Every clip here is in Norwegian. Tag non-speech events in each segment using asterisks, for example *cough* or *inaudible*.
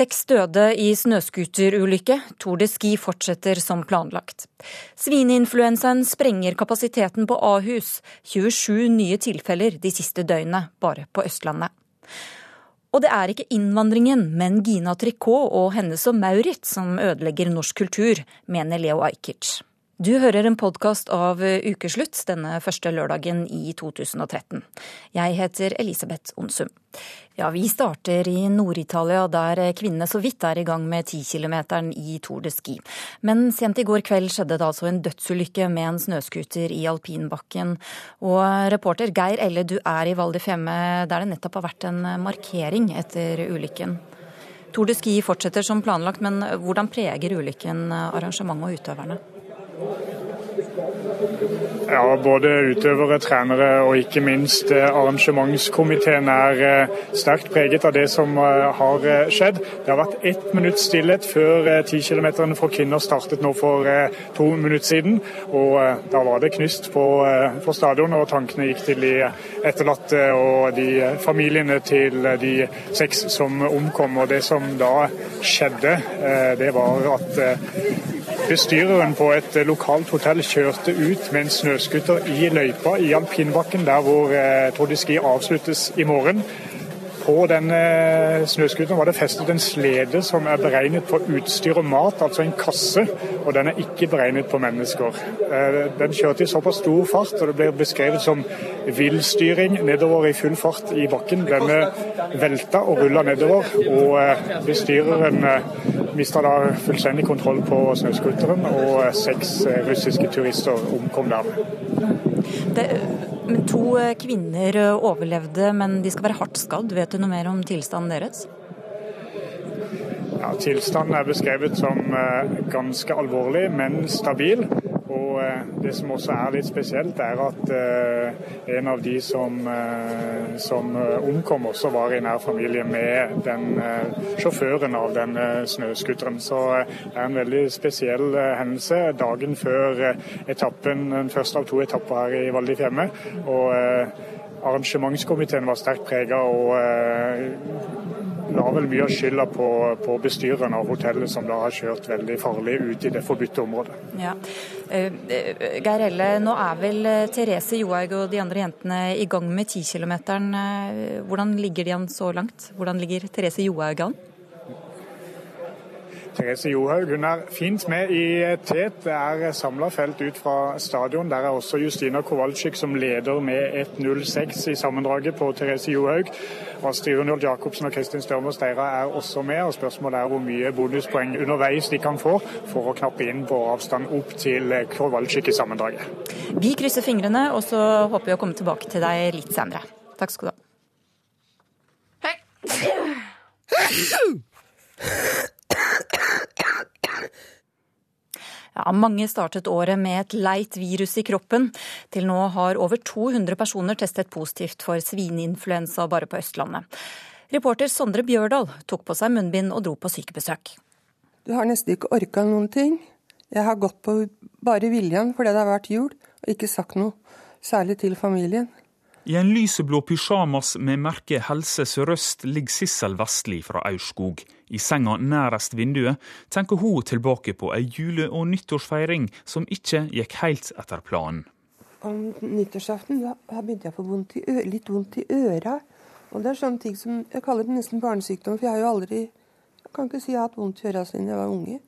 Seks døde i snøscooterulykke. Tour de Ski fortsetter som planlagt. Svineinfluensaen sprenger kapasiteten på Ahus. 27 nye tilfeller de siste døgnene, bare på Østlandet. Og det er ikke innvandringen, men Gina Tricot og hennes og Maurits som ødelegger norsk kultur, mener Leo Ajkic. Du hører en podkast av Ukeslutt denne første lørdagen i 2013. Jeg heter Elisabeth Onsum. Ja, vi starter i Nord-Italia, der kvinnene så vidt er i gang med 10-kilometeren i Tour de Ski. Men sent i går kveld skjedde det altså en dødsulykke med en snøscooter i alpinbakken. Og reporter Geir Elle, du er i Val di Fiemme, der det nettopp har vært en markering etter ulykken. Tour de Ski fortsetter som planlagt, men hvordan preger ulykken arrangementet og utøverne? Ja, Både utøvere, trenere og ikke minst eh, arrangementskomiteen er eh, sterkt preget av det som eh, har skjedd. Det har vært ett minutts stillhet før 10 km for kvinner startet nå for to minutter siden. og Da var det knust på, på stadion, og tankene gikk til de etterlatte og de familiene til de seks som omkom. og Det som da skjedde, det var at Bestyreren på et lokalt hotell kjørte ut med en snøscooter i løypa i alpinbakken, der hvor eh, Tour de Ski avsluttes i morgen. På denne eh, snøscooteren var det festet en slede som er beregnet på utstyr og mat, altså en kasse. Og den er ikke beregnet på mennesker. Eh, den kjørte i såpass stor fart, og det ble beskrevet som villstyring nedover i full fart i bakken. Denne velta og rulla nedover, og bestyreren mista da fullstendig kontroll på snøscooteren, og seks eh, russiske turister omkom der. Det, to eh, kvinner eh, overlevde, men de skal være hardt skadd. Vet du noe mer om tilstanden deres? Ja, Tilstanden er beskrevet som ganske alvorlig, men stabil. Og eh, Det som også er litt spesielt, er at eh, en av de som, eh, som omkom, også var i nær familie med den sjåføren av den snøscooteren. Så det er en veldig spesiell hendelse dagen før etappen, den første av to etapper her i Val di Fiemme. Og arrangementskomiteen var sterkt prega og la vel mye av skylda på, på bestyreren av hotellet, som da har kjørt veldig farlig ut i det forbudte området. Ja. Uh, Geir Elle, nå er vel eh, Therese Johaug og de andre jentene i gang med 10 km. Hvordan ligger de an så langt? Hvordan ligger Therese Johaug an? Therese Johaug hun er fint med i tet. Det er samla felt ut fra stadion. Der er også Justina Kowalczyk som leder med 1.06 i sammendraget på Therese Johaug. Astrid Unjold Jacobsen og Kristin Størmer Steira er også med. og Spørsmålet er hvor mye bonuspoeng underveis de kan få for å knappe inn på avstand opp til Kowalczyk i sammendraget. Vi krysser fingrene, og så håper vi å komme tilbake til deg litt senere. Takk skal du ha. Hei. *clears throat* *clears throat* *clears throat* Ja, mange startet året med et leit virus i kroppen. Til nå har over 200 personer testet positivt for svineinfluensa bare på Østlandet. Reporter Sondre Bjørdal tok på seg munnbind og dro på sykebesøk. Du har nesten ikke orka noen ting. Jeg har gått på bare viljen fordi det har vært jul, og ikke sagt noe særlig til familien. I en lyseblå pysjamas med merket Helse Sør-Øst ligger Sissel Vestli fra Aurskog. I senga nærest vinduet tenker hun tilbake på ei jule- og nyttårsfeiring som ikke gikk helt etter planen. Om nyttårsaften da begynte jeg å få vondt litt vondt i øra. Og det er sånne ting som Jeg kaller det nesten barnesykdom, for jeg har jo aldri Jeg kan ikke si jeg har hatt vondt i øra siden jeg var unge.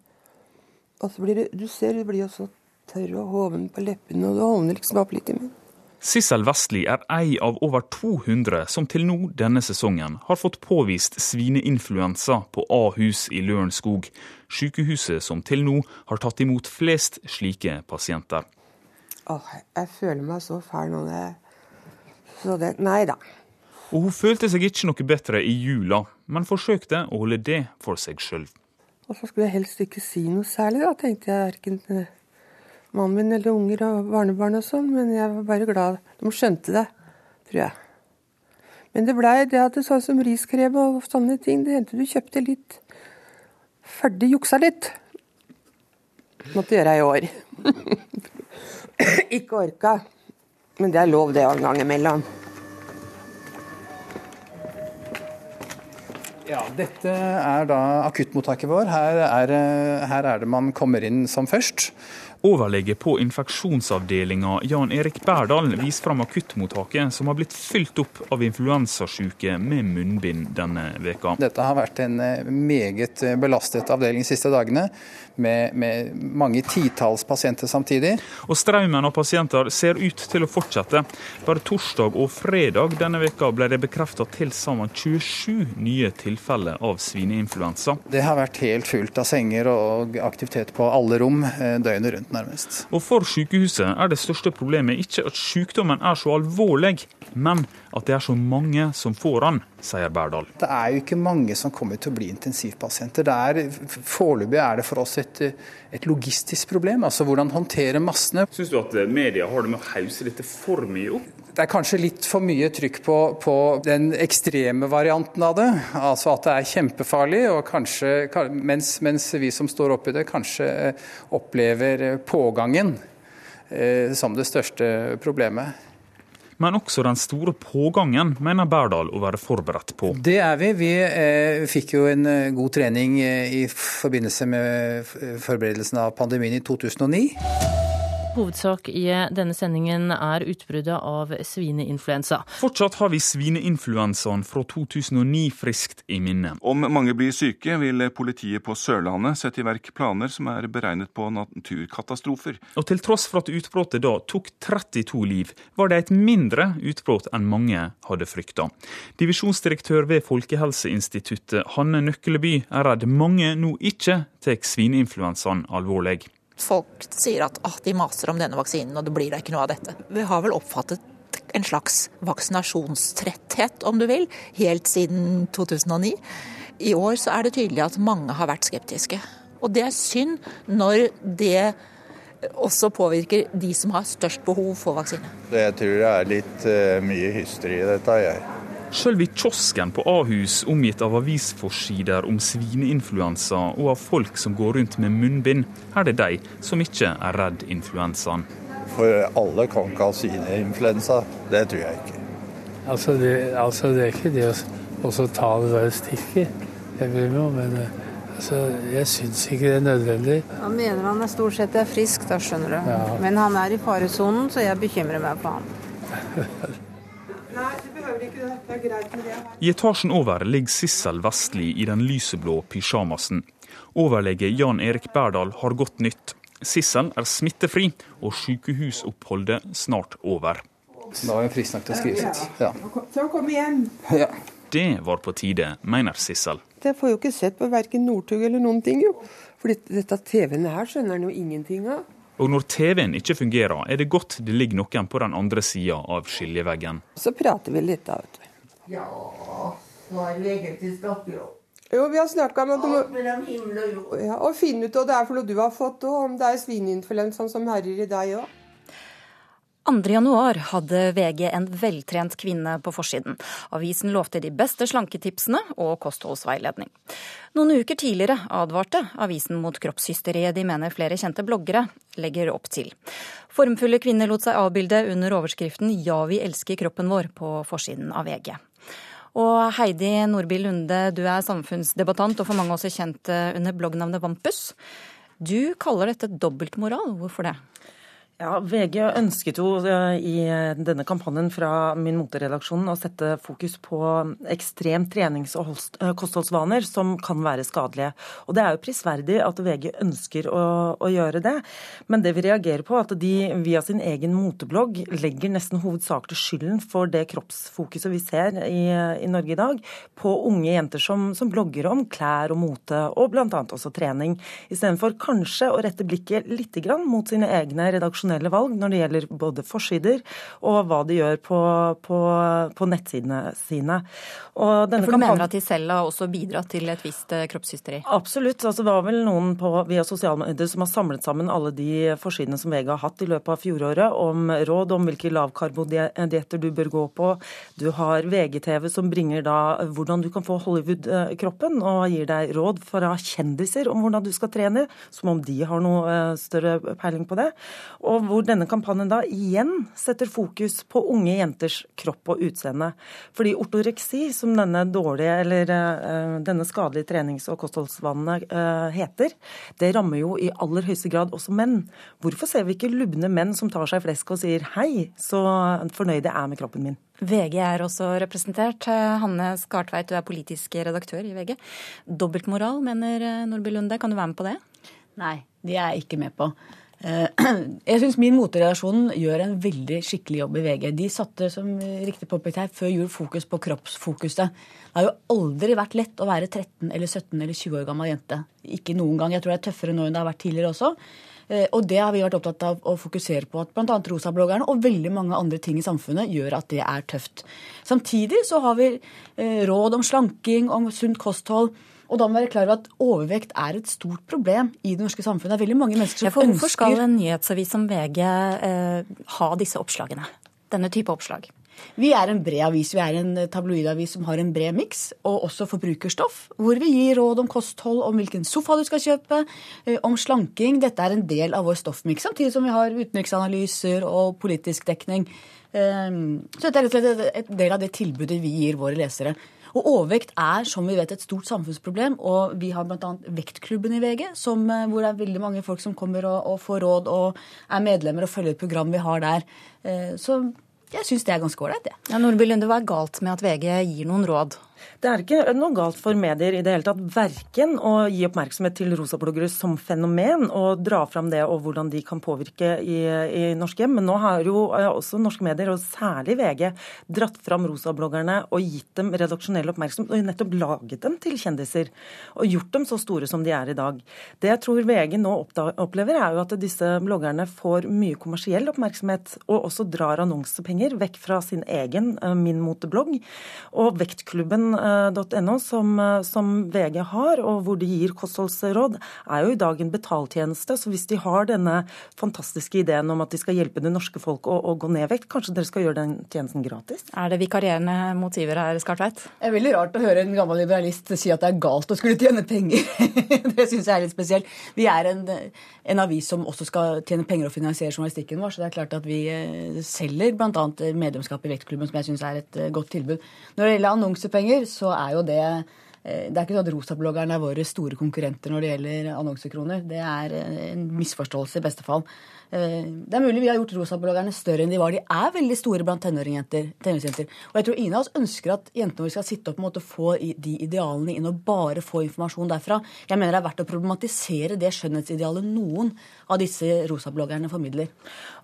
Og så blir det Du ser du blir jo så tørr og hoven på leppene, og det hovner liksom opp litt i munnen. Sissel Vestli er ei av over 200 som til nå denne sesongen har fått påvist svineinfluensa på Ahus i Lørenskog, sykehuset som til nå har tatt imot flest slike pasienter. Åh, jeg føler meg så fæl nå. Så det Nei da. Og hun følte seg ikke noe bedre i jula, men forsøkte å holde det for seg sjøl. Og så skulle jeg helst ikke si noe særlig, da, tenkte jeg. Verken mannen min eller unger og barnebarn og sånn, men jeg var bare glad de skjønte det, tror jeg. Men det blei det at det sånn som riskrem og sånne ting, det hendte du kjøpte litt ferdig juksa litt. Måtte gjøre i år. *laughs* Ikke orka. Men det er lov, det, en gang imellom. Ja, Dette er da akuttmottaket vår. Her er, her er det man kommer inn som først. Overlege på infeksjonsavdelinga Jan Erik Berdal viser fram akuttmottaket som har blitt fylt opp av influensasyke med munnbind denne veka. Dette har vært en eh, meget belastet avdeling de siste dagene, med, med mange titalls pasienter samtidig. Og strømmen av pasienter ser ut til å fortsette. Bare torsdag og fredag denne veka ble det bekreftet til sammen 27 nye tilfeller av svineinfluensa. Det har vært helt fullt av senger og aktivitet på alle rom eh, døgnet rundt nærmest. Og For sykehuset er det største problemet ikke at sykdommen er så alvorlig, men at det er så mange som får den, sier Berdal. Det er jo ikke mange som kommer til å bli intensivpasienter. Foreløpig er det for oss et, et, logistisk problem. Altså hvordan håndtere massene. Syns du at media har det med å hause dette for mye opp? Det er kanskje litt for mye trykk på, på, den ekstreme varianten av det. Altså at det er kjempefarlig, og kanskje, mens, mens vi som står oppi det, kanskje opplever pågangen eh, som det største problemet. Men også den store pågangen mener Berdal å være forberedt på. Det er vi. Vi eh, fikk jo en eh, god trening eh, i forbindelse med forberedelsen av pandemien i 2009. Hovedsak i denne sendingen er utbruddet av svineinfluensa. Fortsatt har vi svineinfluensaen fra 2009 friskt i minne. Om mange blir syke, vil politiet på Sørlandet sette i verk planer som er beregnet på naturkatastrofer. Og til tross for at utbruddet da tok 32 liv, var det et mindre utbrudd enn mange hadde frykta. Divisjonsdirektør ved Folkehelseinstituttet, Hanne Nøkkeleby, er redd mange nå ikke tar svineinfluensaen alvorlig. Folk sier at ah, de maser om denne vaksinen, og det blir da ikke noe av dette. Vi har vel oppfattet en slags vaksinasjonstretthet, om du vil, helt siden 2009. I år så er det tydelig at mange har vært skeptiske. Og det er synd når det også påvirker de som har størst behov for vaksine. Jeg tror det er litt uh, mye hysteri i dette. jeg. Sjøl i kiosken på Ahus, omgitt av avisforsider om svineinfluensa og av folk som går rundt med munnbind, er det de som ikke er redd influensaen. For alle kan ikke ha svineinfluensa. Det tror jeg ikke. Altså det, altså det er ikke det å ta det der stikket jeg bryr meg om, men eh, altså, jeg syns ikke det er nødvendig. Han mener han er stort sett er frisk, da skjønner du. Ja. Men han er i faresonen, så jeg bekymrer meg for han. *laughs* I etasjen over ligger Sissel Vestli i den lyseblå pysjamasen. Overlege Jan Erik Berdal har godt nytt. Sissel er smittefri, og sykehusoppholdet snart over. Da er hun frisk nok til å skrive sitt. Ja. Så kom igjen. Ja. Det var på tide, mener Sissel. Jeg får jo ikke sett på verken Northug eller noen ting, jo. For dette TV-en her skjønner han jo ingenting av. Og når TV-en ikke fungerer, er det godt det ligger noen på den andre sida av skiljeveggen. Så prater vi litt, da, vet du. Ja, hva er det egentlig snakker om? Jo, vi har snakka om må ja, og finne ut hva det er for noe du har fått, og om det er svineinfluensaen som herjer i deg òg. 2.1 hadde VG en veltrent kvinne på forsiden. Avisen lovte de beste slanketipsene og kostholdsveiledning. Noen uker tidligere advarte avisen mot kroppshysteriet de mener flere kjente bloggere legger opp til. Formfulle kvinner lot seg avbilde under overskriften 'Ja, vi elsker kroppen vår' på forsiden av VG. Og Heidi Nordby Lunde, du er samfunnsdebattant og for mange også kjent under bloggnavnet Vampus. Du kaller dette dobbeltmoral. Hvorfor det? Ja, VG ønsket jo eh, i denne kampanjen fra min moteredaksjon å sette fokus på ekstrem trenings- og eh, kostholdsvaner som kan være skadelige. Og Det er jo prisverdig at VG ønsker å, å, gjøre det, men det vi reagerer på, er at de via sin egen moteblogg legger nesten hovedsakelig skylden for det kroppsfokuset vi ser i, i Norge i dag, på unge jenter som, som blogger om klær og mote, og bl.a. også trening, istedenfor kanskje å rette blikket litt mot sine egne redaksjonelle redaksjonelle valg når det gjelder både forsider og hva de gjør på, på, på nettsidene sine. For du mener at de selv har også bidratt til et visst eh, kroppshysteri? Absolutt. Altså, det var vel noen på, via sosiale medier som har samlet sammen alle de forsidene som VG har hatt i løpet av fjoråret, om råd om hvilke lavkarbodietter du bør gå på. Du har VGTV som bringer da hvordan du kan få Hollywood-kroppen, og gir deg råd fra kjendiser om hvordan du skal trene, som om de har noe eh, større peiling på det. Og og hvor denne kampanjen da igjen setter fokus på unge jenters kropp og utseende. Fordi ortoreksi, som denne dårlige eller uh, denne skadelige trenings- og kostholdsvanene uh, heter, det rammer jo i aller høyeste grad også menn. Hvorfor ser vi ikke lubne menn som tar seg flesk og sier hei, så fornøyd jeg er med kroppen min? VG er også representert. Hanne Skartveit, du er politisk redaktør i VG. Dobbeltmoral, mener Nordby Lunde. Kan du være med på det? Nei, det er jeg ikke med på. Eh, *clears throat* jeg syns min moteredaksjon gjør en veldig skikkelig jobb i VG. De satte, som riktig påpekt her, før jul fokus på kroppsfokuset. Det har jo aldri vært lett å være 13 eller 17 eller 20 år gammel jente. Ikke noen gang. Jeg tror det er tøffere nå enn det har vært tidligere også. Eh, og det har vi vært opptatt av å fokusere på at bl.a. rosabloggerne og veldig mange andre ting i samfunnet gjør at det er tøft. Samtidig så har vi eh, råd om slanking, om sunt kosthold. Og da må vi være klar over at overvekt er et stort problem i det norske samfunnet. Det er veldig mange mennesker som ja, ønsker Hvorfor skal en nyhetsavis som VG eh, ha disse oppslagene? Denne type oppslag? Vi er en bred avis. Vi er en tabloidavis som har en bred miks, og også forbrukerstoff. Hvor vi gir råd om kosthold, om hvilken sofa du skal kjøpe, eh, om slanking. Dette er en del av vår stoffmiks, samtidig som vi har utenriksanalyser og politisk dekning. Ehm, så dette er rett og slett et del av det tilbudet vi gir våre lesere. Og overvekt er som vi vet et stort samfunnsproblem. Og vi har bl.a. Vektklubben i VG, som, eh, hvor det er veldig mange folk som kommer og, og, får råd og er medlemmer og følger et program vi har der. Eh, så jeg syns det er ganske ålreit, det. Ja, Nordby Lunde, hva er galt med at VG gir noen råd? Det er ikke noe galt for medier i det hele tatt. Verken å gi oppmerksomhet til rosabloggere som fenomen og dra fram det og hvordan de kan påvirke i, i norske hjem. Men nå har jo også norske medier, og særlig VG, dratt fram rosabloggerne og gitt dem redaksjonell oppmerksomhet. Og nettopp laget dem til kjendiser. Og gjort dem så store som de er i dag. Det jeg tror VG nå opplever, er jo at disse bloggerne får mye kommersiell oppmerksomhet, og også drar annonsepenger vekk fra sin egen Min Mote-blogg, Og Vektklubben kosthold.no, som, eh, som, VG har, og hvor de gir kostholdsråd, er jo i dag en betaltjeneste. Så hvis de har denne fantastiske ideen om at de skal hjelpe det norske folk å, å gå ned vekt, kanskje dere skal gjøre den tjenesten gratis? Er det vikarierende motiver her, Skartveit? Det er veldig rart å høre en gammel liberalist si at det er galt å skulle tjene penger. det syns jeg er litt spesielt. Vi er en, en, avis som også skal tjene penger og finansiere journalistikken vår, så det er klart at vi eh, selger bl.a. medlemskap i Vektklubben, som jeg syns er et eh, godt tilbud. Når det gjelder annonsepenger, så er jo det eh, det er ikke sånn at rosabloggerne er våre store konkurrenter når det gjelder annonsekroner. Det er eh, en misforståelse i beste fall. Eh, det er mulig vi har gjort rosabloggerne større enn de var. De er veldig store blant tenåringsjenter. Og jeg tror ingen av oss ønsker at jentene våre skal sitte opp og få de idealene inn og bare få informasjon derfra. Jeg mener det er verdt å problematisere det skjønnhetsidealet noen av disse rosabloggerne formidler.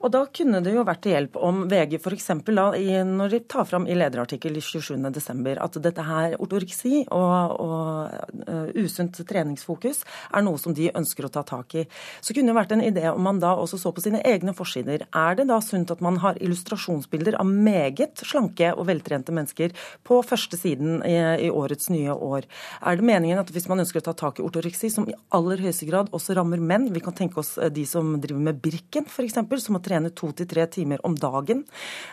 Og da kunne det jo vært til hjelp om VG f.eks. når de tar fram i lederartikkel 27.12. at dette her, ortoreksi og, og uh, usunt treningsfokus, er noe som de ønsker å ta tak i. Så kunne det vært en idé om man da også så på sine egne forsider. Er det da sunt at man har illustrasjonsbilder av meget slanke og veltrente mennesker på første siden i, i årets nye år? Er det meningen at hvis man ønsker å ta tak i ortoreksi, som i aller høyeste grad også rammer menn, vi kan tenke oss eh, de som driver med Birken f.eks., som må trene to til tre timer om dagen,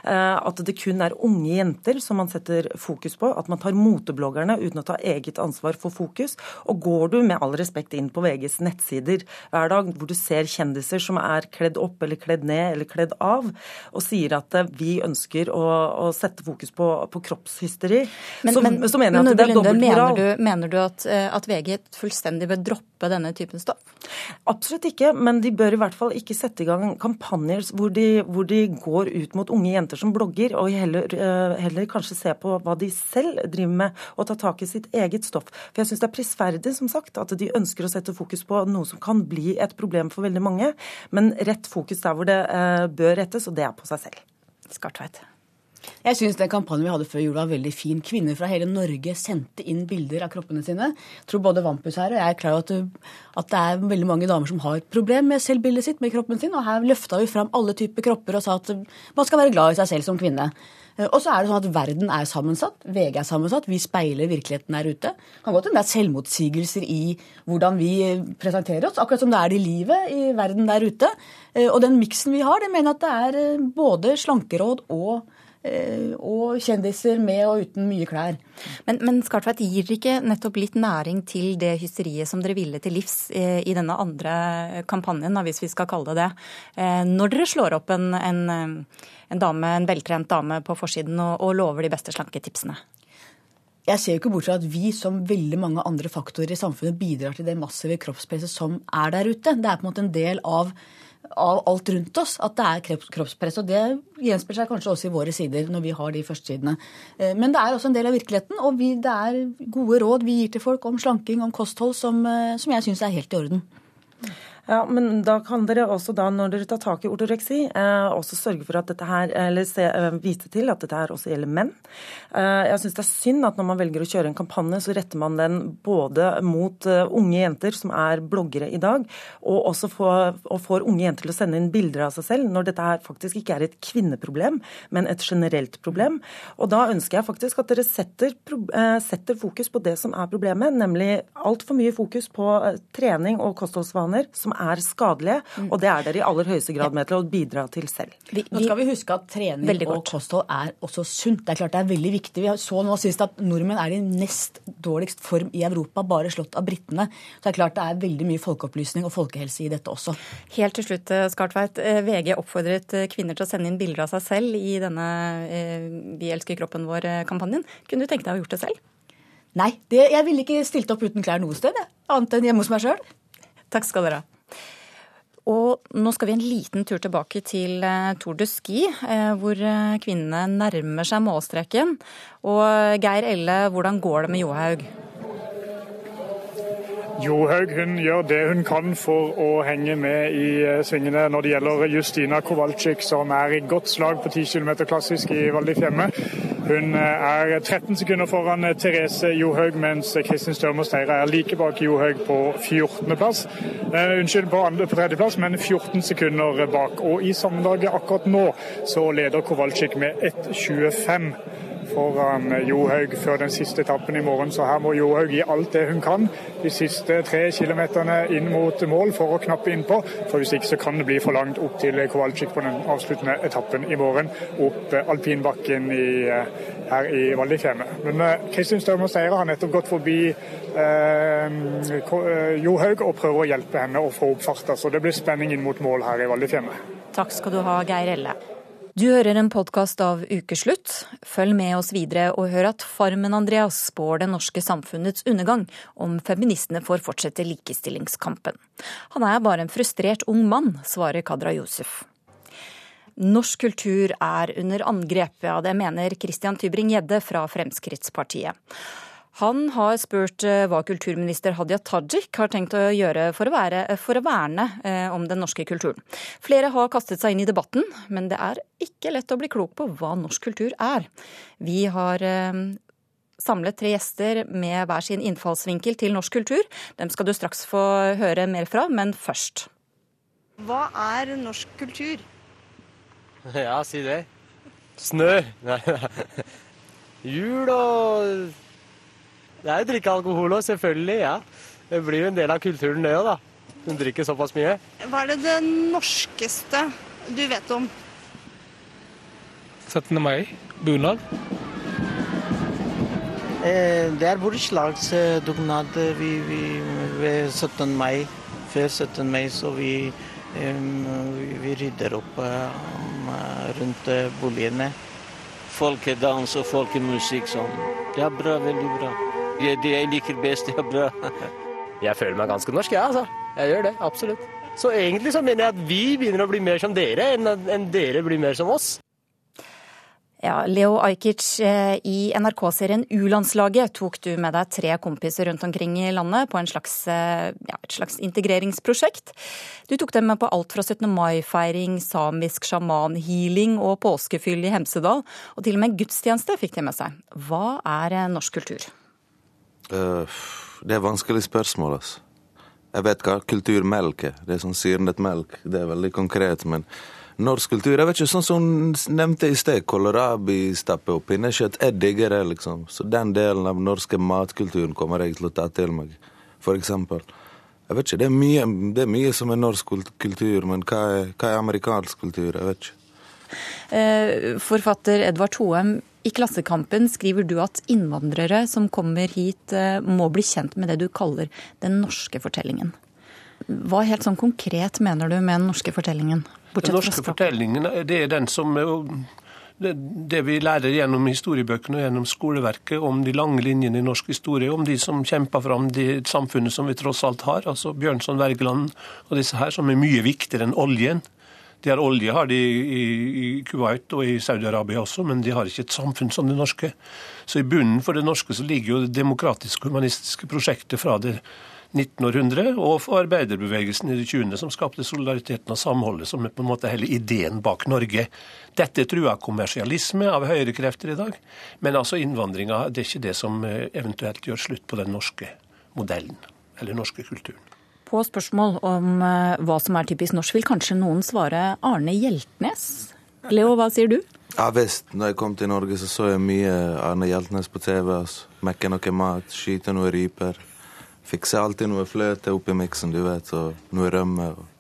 eh, at det kun er unge jenter som man setter fokus på, at man tar motebloggerne uten å ta eget ansvar for fokus. Og går du med all respekt inn på VGs nettsider hver dag, hvor du ser kjendiser som er kledd kledd opp eller kledd ned eller kledd av, og sier at eh, vi ønsker å, å sette fokus på, på kroppshysteri, men, så, men, så, mener jeg at det er dobbeltmoral. Mener, mener du at, eh, at VG fullstendig bør droppe denne typen stoff? Absolutt ikke, men de bør i hvert fall ikke sette i gang kampanjer hvor de, hvor de går ut mot unge jenter som blogger, og heller, eh, heller, kanskje se på hva de selv driver med, og ta tak i sitt eget stoff. For jeg syns det er prisverdig, som sagt, at de ønsker å sette fokus på noe som kan bli et problem for veldig mange, men rett fokus der hvor det eh, bør rettes, og det er på seg selv. Skartveit. Jeg syns den kampanjen vi hadde før jul var veldig fin. Kvinner fra hele Norge sendte inn bilder av kroppene sine. Jeg tror både Vampus her og jeg er klar over at, at, det er veldig mange damer som har et problem med selvbildet sitt, med kroppen sin. Og her løfta vi fram alle typer kropper og sa at man skal være glad i seg selv som kvinne. Eh, og så er det sånn at verden er sammensatt. VG er sammensatt. Vi speiler virkeligheten der ute. Det kan godt hende det er selvmotsigelser i hvordan vi presenterer oss, akkurat som det er i livet i verden der ute. Eh, og den miksen vi har, det mener jeg at det er eh, både slankeråd og og kjendiser med og uten mye klær. Men, men Skartveit, gir dere ikke nettopp litt næring til det hysteriet som dere ville til livs i denne andre kampanjen, hvis vi skal kalle det det, når dere slår opp en, en, en, dame, en veltrent dame på forsiden og, og lover de beste slanketipsene? Jeg ser jo ikke bort fra at vi, som veldig mange andre faktorer i samfunnet, bidrar til det massive kroppspresset som er der ute. Det er på en måte en del av av alt rundt oss at det er kroppspress. Og det gjenspeiler seg kanskje også i våre sider når vi har de førstesidene. Eh, men det er også en del av virkeligheten, og vi, det er gode råd vi gir til folk om slanking, om kosthold, som, eh, som jeg syns er helt i orden. Ja, men da kan dere også da, når dere tar tak i ortoreksi, eh, også sørge for at dette her, eller se, eh, vise til at dette her også gjelder menn. Eh, jeg syns det er synd at når man velger å kjøre en kampanje, så retter man den både mot eh, unge jenter som er bloggere i dag, og også får, og får unge jenter til å sende inn bilder av seg selv, når dette her faktisk ikke er et kvinneproblem, men et generelt problem. Og da ønsker jeg faktisk at dere setter, eh, setter fokus på det som er problemet, nemlig altfor mye fokus på eh, trening og kostholdsvaner. som er skadelige, mm. og det er dere i aller høyeste grad med til å bidra til selv. Vi, vi, nå skal vi huske at trening og kosthold er også sunt. Det er klart det er veldig viktig. Vi så nå sist at nordmenn er i nest dårligst form i Europa, bare slått av britene. Så det er klart det er veldig mye folkeopplysning og folkehelse i dette også. Helt til slutt, eh, Skartveit. Eh, VG oppfordret eh, kvinner til å sende inn bilder av seg selv i denne Vi elsker kroppen vår-kampanjen. Kunne du tenke deg å ha gjort det selv? Nei, det, jeg ville ikke stilt opp uten klær noe sted, annet enn hjemme hos meg sjøl. Takk skal dere ha. Og nå skal vi en liten tur tilbake til eh, Tour de Ski, eh, hvor eh, kvinnene nærmer seg målstreken. Og Geir Elle, hvordan går det med Johaug? Johaug hun gjør det hun kan for å henge med i svingene når det gjelder Justina Kowalczyk, som er i godt slag på 10 km klassisk i Val. Hun eh, er 13 sekunder foran eh, Therese Johaug, mens Kristin Størmer Steira er like bak Johaug på 14.-plass. Uh, unnskyld, på, andre, på tredjeplass, men 14 sekunder bak. Og i sammendraget akkurat nå så leder Kowalczyk med 1,25 foran Johaug før den siste etappen i morgen. Så her må Johaug gi alt det hun kan de siste tre kilometerne inn mot mål for å knappe innpå. For hvis ikke så kan det bli for langt opp til Kowalczyk på den avsluttende etappen i morgen. Opp alpinbakken i, her i Val di Fiemme. Men Kristin Størmer Seire har nettopp gått forbi eh, Johaug og prøver å hjelpe henne å få opp farta. Så det blir spenning inn mot mål her i Val di Fiemme. Takk skal du ha, Geir Elle. Du hører en podkast av Ukeslutt. Følg med oss videre og hør at Farmen-Andreas spår det norske samfunnets undergang om feministene får fortsette likestillingskampen. Han er bare en frustrert ung mann, svarer Kadra Josef. Norsk kultur er under angrep, ja det mener Christian Tybring-Gjedde fra Fremskrittspartiet. Han har spurt eh, hva kulturminister Hadia Tajik har tenkt å gjøre for å, være, for å verne eh, om den norske kulturen. Flere har kastet seg inn i debatten, men det er ikke lett å bli klok på hva norsk kultur er. Vi har eh, samlet tre gjester med hver sin innfallsvinkel til norsk kultur. Dem skal du straks få høre mer fra, men først. Hva er norsk kultur? *laughs* Ja, si det. Snø. *laughs* Jul og det er jo drikke alkohol òg, selvfølgelig. ja. Det blir jo en del av kulturen, det òg, da. Hun drikker såpass mye. Hva er det det norskeste du vet om? 17. mai. Bunad. Eh, det er bursdagsdugnad vi, vi, ved 17. mai. Før 17. mai så vi, vi, vi rydder opp rundt boligene. Folkedans og folkemusikk sånn. Det er bra, veldig bra. Det jeg liker best, det er bra. jeg føler meg ganske norsk, jeg, ja, altså. Jeg gjør det, absolutt. Så egentlig så mener jeg at vi begynner å bli mer som dere, enn dere blir mer som oss. Ja, Leo Ajkic, eh, i NRK-serien U-landslaget tok du med deg tre kompiser rundt omkring i landet på slags, eh, ja, et slags integreringsprosjekt. Du tok dem med på alt fra 17. mai-feiring, samisk sjamanhealing og påskefyll i Hemsedal. Og til og med gudstjeneste fikk de med seg. Hva er norsk kultur? Uh, det er vanskelig spørsmål, altså. Jeg vet hva kulturmelk er. Det er sånn syrnet melk. Det er veldig konkret. Men norsk kultur Jeg vet ikke, sånn som hun nevnte i sted, kålrabistappe og pinnekjøtt. Jeg digger det, liksom. Så den delen av norske matkulturen kommer jeg til å ta til meg, for eksempel. Jeg vet ikke, det er mye, det er mye som er norsk kultur, men hva er, hva er amerikansk kultur? Jeg vet ikke. Eh, forfatter Edvard Hoem, i Klassekampen skriver du at innvandrere som kommer hit, eh, må bli kjent med det du kaller den norske fortellingen. Hva helt sånn konkret mener du med den norske fortellingen? Den norske fortellingen det er den som det vi lærer gjennom historiebøkene og gjennom skoleverket om de lange linjene i norsk historie, om de som kjemper fram det samfunnet som vi tross alt har, altså Bjørnson, Wergeland og disse her, som er mye viktigere enn oljen. De har olje har de i Kuwait og i Saudi-Arabia også, men de har ikke et samfunn som det norske. Så i bunnen for det norske så ligger jo det demokratiske humanistiske prosjektet fra det 1900 og for arbeiderbevegelsen i det 20., som skapte solidariteten og samholdet, som er på en måte hele ideen bak Norge. Dette er trua kommersialisme av høyrekrefter i dag, men altså innvandringa det er ikke det som eh, eventuelt gjør slutt på den norske modellen, eller norske kulturen. På spørsmål om eh, hva som er typisk norsk, vil kanskje noen svare Arne Hjeltnes. Leo, hva sier du? Ja visst. Da jeg kom til Norge, så så jeg mye Arne Hjeltnes på TV. altså. Mekke noe mat, skyte noe ryper. Fikse alltid noe fløte oppi miksen, du vet, og noe rømme. og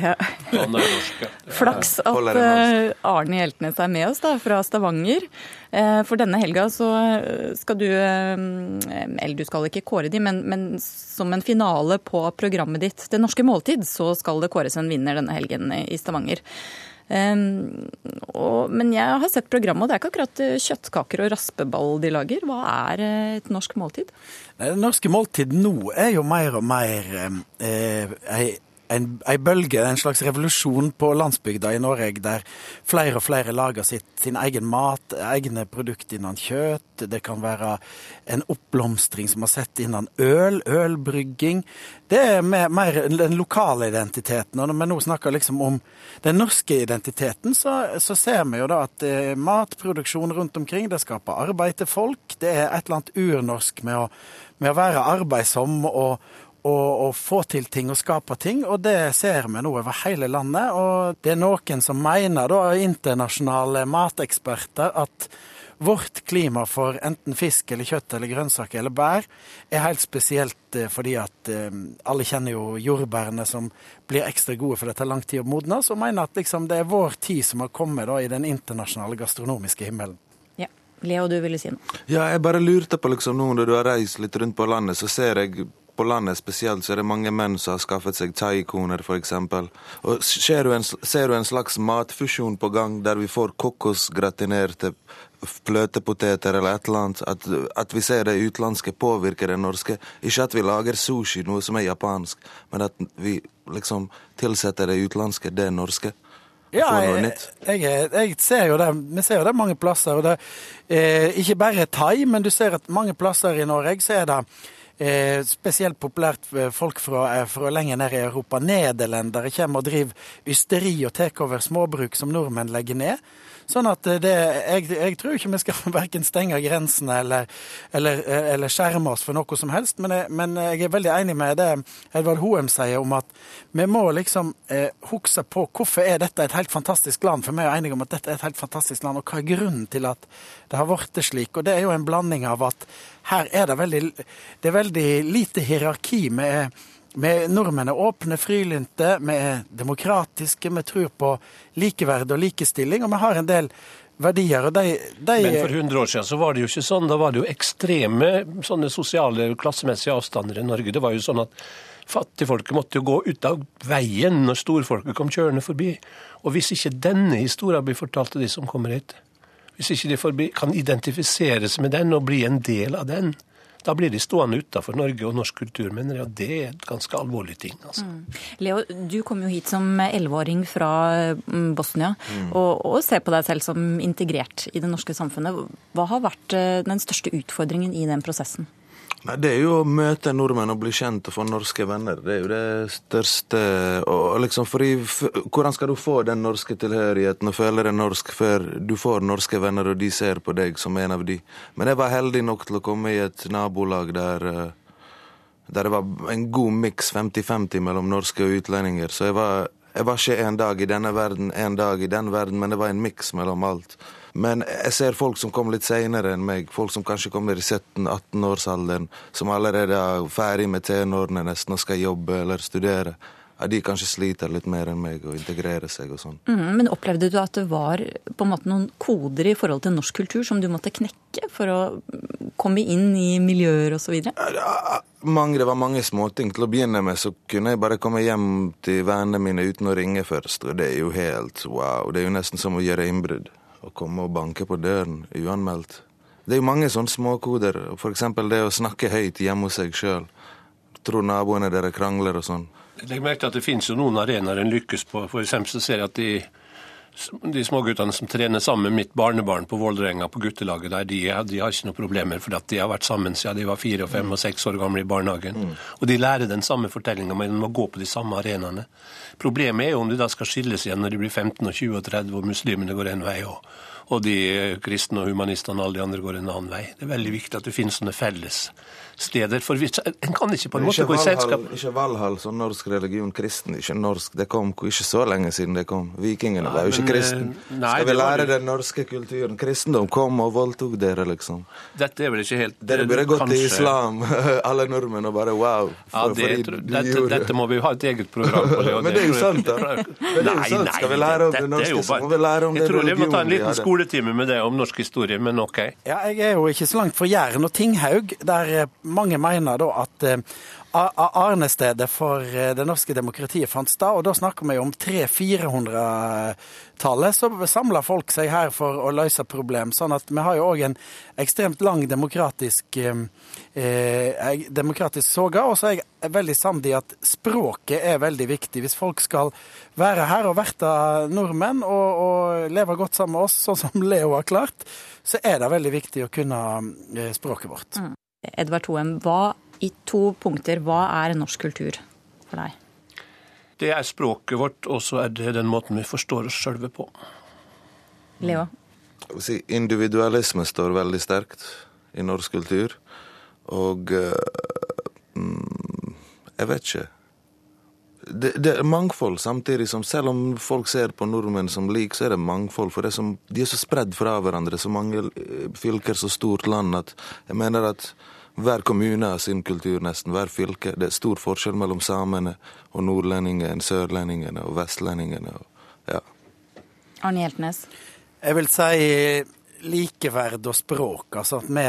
ja. *laughs* Flaks at eh, Arne Hjeltnes er med oss da, fra Stavanger. Eh, for denne helga så skal du Eller du skal ikke kåre de, men, men, som en finale på programmet ditt Det norske måltid, så skal det kåres en vinner denne helgen i Stavanger. Og, men jeg har sett programmet, og det er ikke akkurat kjøttkaker og raspeball de lager. Hva er et norsk måltid? Det norske måltid nå er jo mer og mer eh, en, en bølge, en slags revolusjon på landsbygda i Norge, der flere og flere lager sitt, sin egen mat, egne produkter innen kjøtt. Det kan være en oppblomstring som har sett innen øl, ølbrygging. Det er mer, mer den lokale identiteten. Og når vi nå snakker liksom om den norske identiteten, så, så ser vi jo da at eh, matproduksjon rundt omkring, det skaper arbeid til folk. Det er et eller annet urnorsk med å, med å være arbeidsom og og, og, få til ting og skape ting, og det ser vi nå over hele landet. Og det er noen som mener, da, internasjonale mateksperter, at vårt klima for enten fisk eller kjøtt eller grønnsaker eller bær er helt spesielt eh, fordi at eh, alle kjenner jo jordbærene som blir ekstra gode for det tar lang tid å modnes, og mener at liksom, det er vår tid som har kommet da, i den internasjonale gastronomiske himmelen. Ja. Leo, du ville si noe? Ja, jeg bare lurte på liksom nå når du har reist litt rundt på landet, så ser jeg på landet spesielt så er det mange menn som har skaffet seg thaikoner, f.eks. Og ser du, en, ser du en slags matfusjon på gang, der vi får kokosgratinerte fløtepoteter eller et eller annet? At, at, vi ser det utenlandske påvirke det norske? Ikke at vi lager sushi, noe som er japansk, men at vi liksom tilsetter det utenlandske det norske? Ja, jeg, jeg, jeg, ser jo det. Vi ser jo det mange plasser. og det eh, Ikke bare thai, men du ser at mange plasser i Norge så er det Eh, spesielt populært folk fra, eh, fra lenger ned i Europa. Nederlendere kommer og driver ysteri og tar over småbruk som nordmenn legger ned. Sånn at det, jeg, jeg, tror ikke vi skal *laughs* verken stenge grensene eller, eller, eller, skjerme oss for noe som helst. Men jeg, men jeg, er veldig enig med det Edvard Hoem sier om at vi må liksom eh, huske på hvorfor er dette et helt fantastisk land. For vi er enige om at dette er et helt fantastisk land, og hva er grunnen til at det har blitt slik. Og det er jo en blanding av at her er det veldig, det er veldig lite hierarki. med vi nordmenn er åpne, frilynte, vi er demokratiske, vi tror på likeverd og likestilling, og vi har en del verdier. og de, de... Men for 100 år siden så var det jo ikke sånn. Da var det jo ekstreme sånne sosiale klassemessige avstander i Norge. Det var jo sånn at fattigfolket måtte jo gå ut av veien når storfolket kom kjørende forbi. Og hvis ikke denne historien blir fortalt til de som kommer hit, hvis ikke de forbi, kan identifiseres med den og bli en del av den, da blir de stående utafor Norge og norsk kultur, mener jeg. Og det er et ganske alvorlig ting. Altså. Mm. Leo, du kom jo hit som elleveåring fra mm, Bosnia, mm. og, og, ser på deg selv som integrert i det norske samfunnet. Hva har vært eh, den største utfordringen i den prosessen? Nei, Det er jo å møte nordmenn og bli kjent og få norske venner. Det er jo det største og liksom fordi, Hvordan skal du få den norske tilhørigheten og føle deg norsk før du får norske venner og de ser på deg som en av de? Men jeg var heldig nok til å komme i et nabolag der, eh, der det var en god miks 50-50 mellom norske og utlendinger. Så jeg var, jeg var ikke en dag i denne verden, en dag i den verden, men det var en miks mellom alt. Men jeg ser folk som kommer litt seinere enn meg, folk som kanskje kommer i 17-18-årsalderen, som allerede er ferdig med tenårene nesten og skal jobbe eller studere. ja, de kanskje sliter litt mer enn meg å integrere seg og sånn. Mm, men opplevde du at det var på en måte noen koder i forhold til norsk kultur som du måtte knekke for å komme inn i miljøer osv.? Mange, det var mange småting. Til å begynne med så kunne jeg bare komme hjem til vennene mine uten å ringe først, og det er jo helt wow. Det er jo nesten som å gjøre innbrudd. Å komme og banke på døren uanmeldt. Det er jo mange sånne småkoder. F.eks. det å snakke høyt hjemme hos seg sjøl. Tror naboene dere krangler og sånn. Legg merke til at det finnes jo noen arenaer en lykkes på. For eksempel så ser jeg at de, de småguttene som trener sammen med mitt barnebarn på Vålerenga på guttelaget der, de, de, har ikke noen problemer, for at de har vært sammen siden de var fire, og fem og seks år gamle i barnehagen. Mm. Og de lærer den samme fortellinga, men de må gå på de samme arenaene. Problemet er jo om de da skal skilles igjen når de blir 15 og 20 og 30, og muslimene går en vei. og og de kristne og humanistene og alle de andre går en annen vei. Det er veldig viktig at det finnes sånne felles steder. For en kan ikke på en måte gå i selskap Ikke Valhall som norsk religion, kristen, ikke norsk. Det kom ikke så lenge siden det kom. Vikingene ja, var jo ikke kristen. Eh, Skal vi lære den norske kulturen? Kristendom kom og voldtok dere, liksom. Dette er vel ikke helt Dere burde gått til islam, *laughs* alle nordmenn, og bare wow. Ja, det, dette, dette, må vi ha et eget program på. *laughs* Det, *laughs* Men det er jo sant, da. Nei, jo sant. Skal vi lære om det norske, så må vi lære om den religionen vi liten skoletime med det om norsk historie, men OK. Ja, jeg er jo ikke så langt fra Jæren og Tinghaug, der eh, mange mener da at eh, arnestedet for eh, det norske demokratiet fant sted, og da snakker vi om 300-400-tallet. Så samla folk seg her for å løse problem. Sånn at vi har jo òg en ekstremt lang demokratisk, eh, eh demokratisk soga. Og så er jeg veldig samd i at språket er veldig viktig. Hvis folk skal være her og verte nordmenn og, og leve godt sammen med oss, sånn som Leo har klart, så er det veldig viktig å kunne språket vårt. Mm. Edvard Hoem, hva i to punkter, hva er norsk kultur for deg? Det er språket vårt, og så er det den måten vi forstår oss sjølve på. Leo? Individualisme står veldig sterkt i norsk kultur. Og uh, jeg vet ikke. Det, det, er mangfold, samtidig som selv om folk ser på nordmenn som lik, så er det mangfold. For det som, de er så spredd fra hverandre, så mange eh, fylker, så stort land, at jeg mener at hver kommune har sin kultur, nesten. Hver fylke. Det er stor forskjell mellom samene og nordlendingene, sørlendingene og vestlendingene. Ja. Arne Hjeltnes? Jeg vil si likeverd og språk. Altså at vi,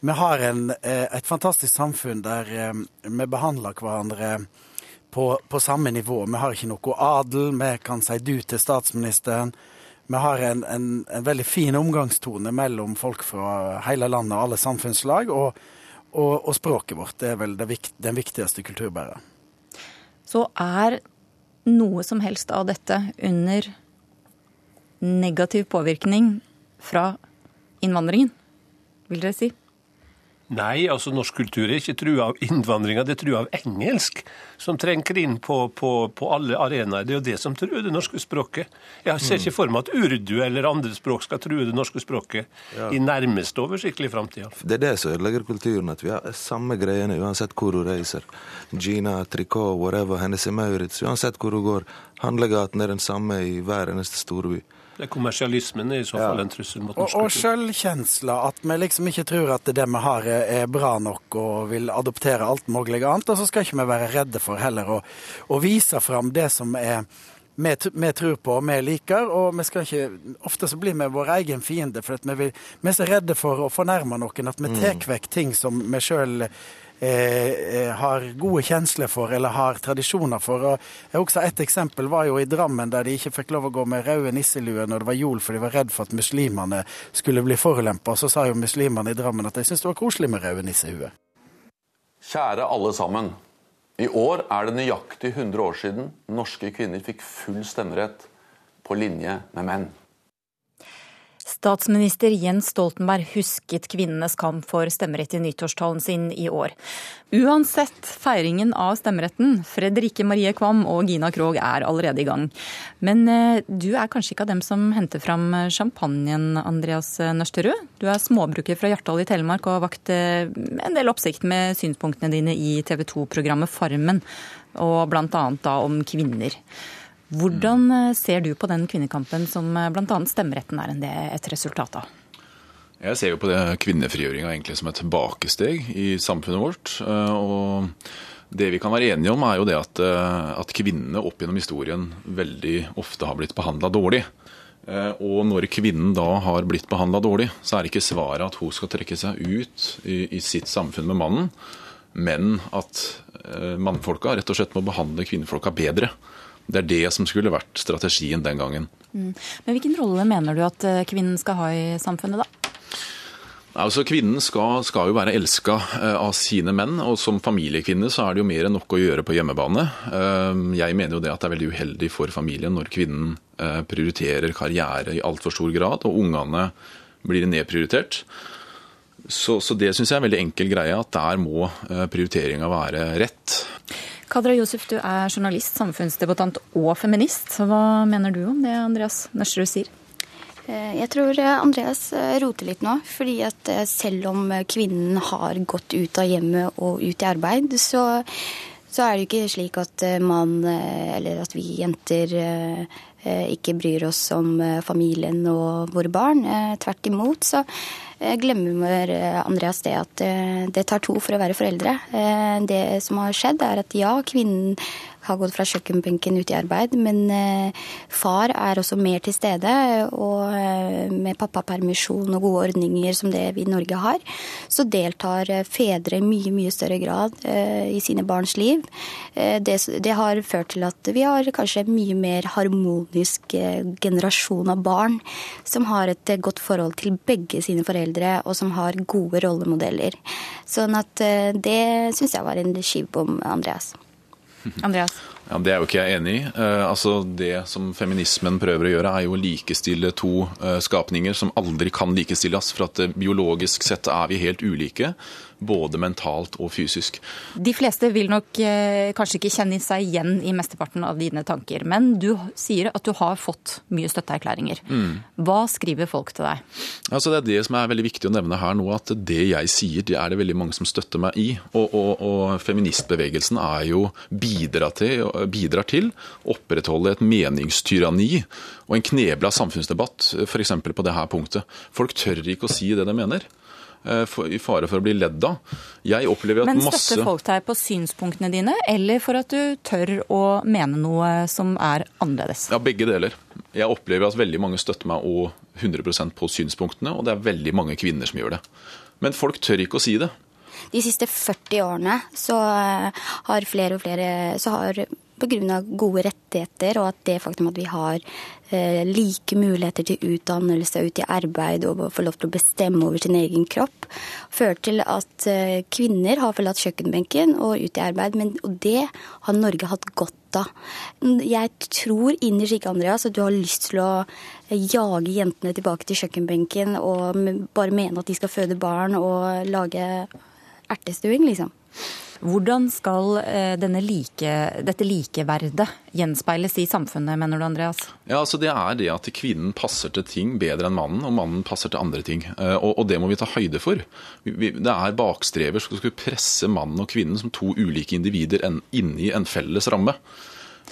vi har en, eh, et fantastisk samfunn der eh, vi behandler hverandre på, på, samme nivå. Vi har ikke noe adel. Vi kan si du til statsministeren. Vi har en, en, en veldig fin omgangstone mellom folk fra hele landet og alle samfunnslag. og og, og språket vårt er vel det, den viktigste kulturbæreren. Så er noe som helst av dette under negativ påvirkning fra innvandringen, vil dere si? Nei, altså norsk kultur er ikke trua av innvandringa, det er trua av engelsk. Som trenger inn på, på, på alle arenaer. Det er jo det som truer det norske språket. Jeg ser ikke for meg at urdu eller andre språk skal true det norske språket ja. i nærmeste oversiktlig framtid. Det er det som ødelegger kulturen, at vi har samme greiene uansett hvor du reiser. Gina, Tricot, whatever, Hennessy Maurits, uansett hvor du går. Handlegaten er den samme i hver eneste storby. Det er kommersialismen er i så fall ja. en trussel mot norsk kultur. Og, og sjølkjensla, at vi liksom ikke tror at det vi har er bra nok og vil adoptere alt mulig annet. Og så skal ikke vi være redde for heller å, å vise fram det som er vi, vi, tror på og vi liker, og vi skal ikke Ofte så blir vi vår egen fiende, for vi, vil, vi, er så redde for å fornærme noen at vi mm. tar vekk ting som vi sjøl Eh, eh, har gode kjensler for eller har tradisjoner for. Og jeg også Et eksempel var jo i Drammen, der de ikke fikk lov å gå med røde nisselue når det var jul, for de var redd for at muslimene skulle bli forulempa. Så sa jo muslimene i Drammen at de syntes det var koselig med røde nissehuer. Kjære alle sammen. I år er det nøyaktig 100 år siden norske kvinner fikk full stemmerett på linje med menn. Statsminister Jens Stoltenberg husket kvinnenes kamp for stemmerett i nyttårstalen sin i år. Uansett feiringen av stemmeretten, Fredrikke Marie Kvam og Gina Krog er allerede i gang. Men eh, du er kanskje ikke av dem som henter fram champagnen, Andreas Nørsterud? Du er småbruker fra Hjartdal i Telemark og har vakt eh, en del oppsikt med synspunktene dine i TV 2-programmet Farmen, og bl.a. da om kvinner. Hvordan eh, ser du på den kvinnekampen som eh, bl.a. stemmeretten er et resultat av? Jeg ser jo på kvinnefrigjøringa egentlig som et tilbakesteg i samfunnet vårt. Eh, og Det vi kan være enige om, er jo det at, at kvinnene opp gjennom historien veldig ofte har blitt behandla dårlig. Og når kvinnen da har blitt behandla dårlig, så er ikke svaret at hun skal trekke seg ut i, i sitt samfunn med mannen, men at mannfolka rett og slett må behandle kvinnefolka bedre. Det er det som skulle vært strategien den gangen. Mm. Men Hvilken rolle mener du at kvinnen skal ha i samfunnet, da? Altså, Kvinnen skal, skal jo være elska eh, av sine menn, og som familiekvinne så er det jo mer enn nok å gjøre på hjemmebane. Eh, jeg mener jo det at det er veldig uheldig for familien når kvinnen eh, prioriterer karriere i altfor stor grad, og ungene blir nedprioritert. Så, så det syns jeg er en veldig enkel greie, at der må prioriteringa være rett. Kadra Josef, du er journalist, samfunnsdebattant og feminist. Hva mener du om det Andreas Nøsterud sier? Eh, jeg tror eh, Andreas eh, roter litt nå. fordi at selv om kvinnen har gått ut av hjemmet og ut i arbeid, så, så er det jo ikke slik at man, eller at vi jenter, ikke bryr oss om familien og våre barn. Tvert imot så glemmer Andreas det at det tar to for å være foreldre. Det som har skjedd, er at ja, kvinnen har gått fra kjøkkenbenken ut i arbeid. Men eh, far er også mer til stede, og eh, med pappapermisjon og gode ordninger som det vi i Norge har, så deltar eh, fedre i mye, mye større grad i sine barns liv. Det, det har ført til at vi har kanskje en mye mer harmonisk generasjon av barn som har et godt forhold til begge sine foreldre, og som har gode rollemodeller. Sånn at det syns jeg var en skivbom, Andreas. *laughs* Andreas? Ja, Det er jo ikke jeg enig i. Uh, altså Det som feminismen prøver å gjøre, er jo å likestille to uh, skapninger som aldri kan likestilles. For at uh, biologisk sett er vi helt ulike både mentalt og fysisk. De fleste vil nok eh, kanskje ikke kjenne seg igjen i mesteparten av dine tanker, men du sier at du har fått mye støtteerklæringer. Mm. Hva skriver folk til deg? Altså, det er det som er veldig viktig å nevne her nå, at det jeg sier, det er det veldig mange som støtter meg i. Og, og, og feministbevegelsen er jo bidrar til, bidrar til å opprettholde et meningstyranni og en knebla samfunnsdebatt, f.eks. på det her punktet. Folk tør ikke å si det de mener. Eh, i fare for å bli ledd av. Jeg opplever at Men støtter folk deg på synspunktene dine, eller for at du tør å mene noe som er annerledes? Ja, begge deler. Jeg opplever at veldig mange støtter meg og 100% på synspunktene, og det er veldig mange kvinner som gjør det. Men folk tør ikke å si det. De siste 40 årene så eh, har flere og flere så har pga. gode rettigheter og at det faktum at vi har eh, like muligheter til utdannelse, ut i arbeid og få lov til å bestemme over sin egen kropp, fører til at eh, kvinner har forlatt kjøkkenbenken og ut i arbeid. Men, og det har Norge hatt godt av. Jeg tror innerst ikke, Andreas, at du har lyst til å jage jentene tilbake til kjøkkenbenken og bare mene at de skal føde barn og lage ertestuing, liksom. Hvordan skal eh, like, dette likeverdet gjenspeiles i samfunnet, mener du Andreas? Ja, altså Det er det at kvinnen passer til ting bedre enn mannen, og mannen passer til andre ting. Eh, og, og det må vi ta høyde for. Det er bakstrever som skal presse mannen og kvinnen som to ulike individer inni en felles ramme.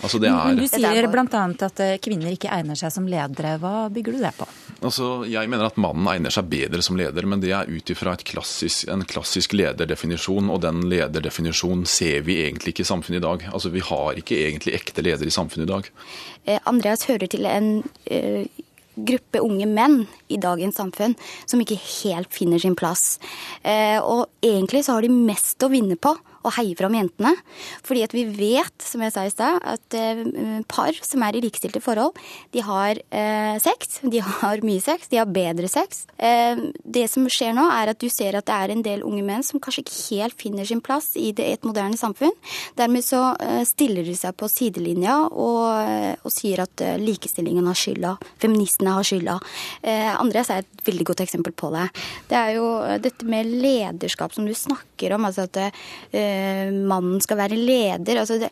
Altså er... Du sier bl.a. at eh, kvinner ikke egner seg som ledere. Hva bygger du det på? Altså, jeg mener at mannen egner seg bedre som leder, men det er ut ifra en klassisk lederdefinisjon. Og den lederdefinisjonen ser vi egentlig ikke i samfunnet i dag. Altså, Vi har ikke egentlig ekte ledere i samfunnet i dag. Eh, Andreas hører til en uh, gruppe unge menn i dagens samfunn som ikke helt finner sin plass. Og egentlig så har de mest å vinne på å heie fram jentene. Fordi at vi vet, som jeg sa i stad, at eh, par som er i likestilte forhold, de har eh, sex. De har mye sex. De har bedre sex. Eh, det som skjer nå, er at du ser at det er en del unge menn som kanskje ikke helt finner sin plass i et moderne samfunn. Dermed så stiller de seg på sidelinja og, og sier at likestillingen har skylda. Feministene har skylda. Andreas er et veldig godt eksempel på det. Det er jo dette med lederskap som du snakker om. altså at mannen skal være leder. Altså det,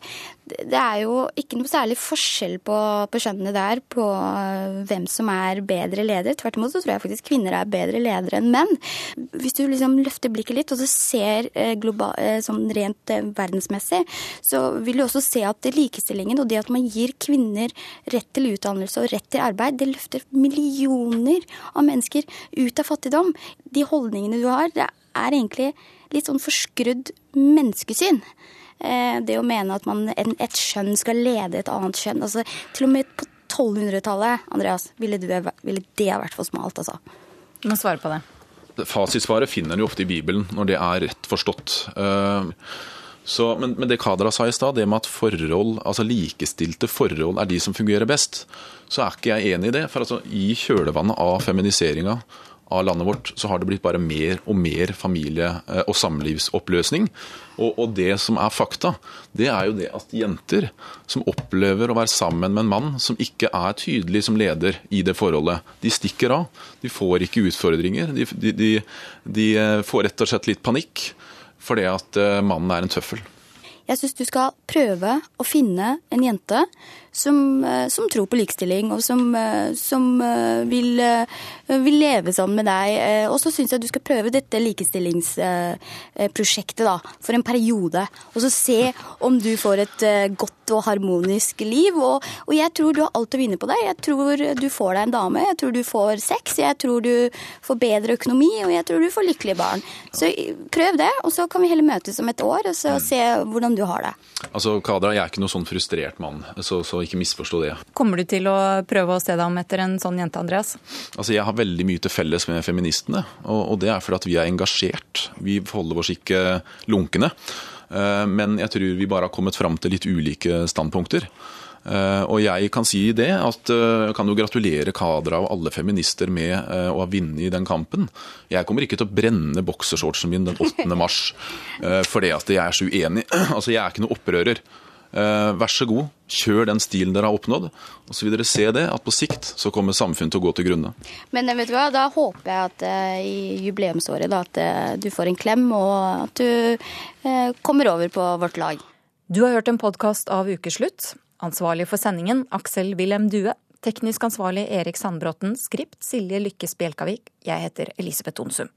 det, er jo ikke noe særlig forskjell på, på kjønnene der på eh, hvem som er bedre leder. Tvert imot så tror jeg faktisk kvinner er bedre ledere enn menn. Hvis du liksom løfter blikket litt og så ser eh, global, sånn rent verdensmessig, så vil du også se at likestillingen og det at man gir kvinner rett til utdannelse og rett til arbeid, det løfter millioner av mennesker ut av fattigdom. De holdningene du har, det er egentlig litt sånn forskrudd menneskesyn. Eh, det å mene at man, et skjønn skal lede et annet skjønn. Altså, til og med på 1200-tallet, Andreas, ville, du, ville det ha vært for smalt, altså. Du må svare på det. Fasitsvaret finner en jo ofte i Bibelen, når det er rett forstått. Uh, så, men, men, det Kadra sa i stad, det med at forhold, altså likestilte forhold er de som fungerer best, så er ikke jeg enig i det. For altså, i kjølvannet av feminiseringa av landet vårt, så har det blitt bare mer og mer familie- eh, og samlivsoppløsning. Og, og, det som er fakta, det er jo det at jenter som opplever å være sammen med en mann som ikke er tydelig som leder i det forholdet, de stikker av. De får ikke utfordringer. De, de, de, de eh, får rett og slett litt panikk fordi at eh, mannen er en tøffel. Jeg syns du skal prøve å finne en jente som, som tror på likestilling, og som, som vil, vil, leve sammen med deg. Og så syns jeg du skal prøve dette likestillingsprosjektet da, for en periode. Og så se om du får et godt og harmonisk liv. Og, og jeg tror du har alt å vinne på det. Jeg tror du får deg en dame, jeg tror du får sex, jeg tror du får bedre økonomi, og jeg tror du får lykkelige barn. Så prøv det, og så kan vi heller møtes om et år og så se hvordan du har det. Altså, Kadra, jeg er ikke noe sånn frustrert mann, så, så ikke misforstå det. Kommer du til å prøve å se deg om etter en sånn jente, Andreas? Altså, Jeg har veldig mye til felles med feministene, og, det er fordi at vi er engasjert. Vi holder oss ikke lunkne. Eh, men jeg tror vi bare har kommet fram til litt ulike standpunkter. Eh, og jeg kan si det at eh, jeg kan jo gratulere Kadra og alle feminister med å ha vunnet i den kampen. Jeg kommer ikke til å brenne boksershortsen min den 8. mars fordi at jeg er så uenig. *clears throat* Altså, jeg er ikke noe opprører. Uh, vær så god, kjør den stilen dere har oppnådd. Og så vil dere se det, at på sikt så kommer samfunnet til å gå til grunne. Men vet du hva, da håper jeg at uh, i jubileumsåret da, at du får en klem, og at du kommer over på vårt lag. Du har hørt en podkast av Ukeslutt. Ansvarlig for sendingen Aksel Wilhelm Due. Teknisk ansvarlig Erik Sandbråten. Skript Silje Lykke Spjelkavik. Jeg heter Elisabeth Onsum.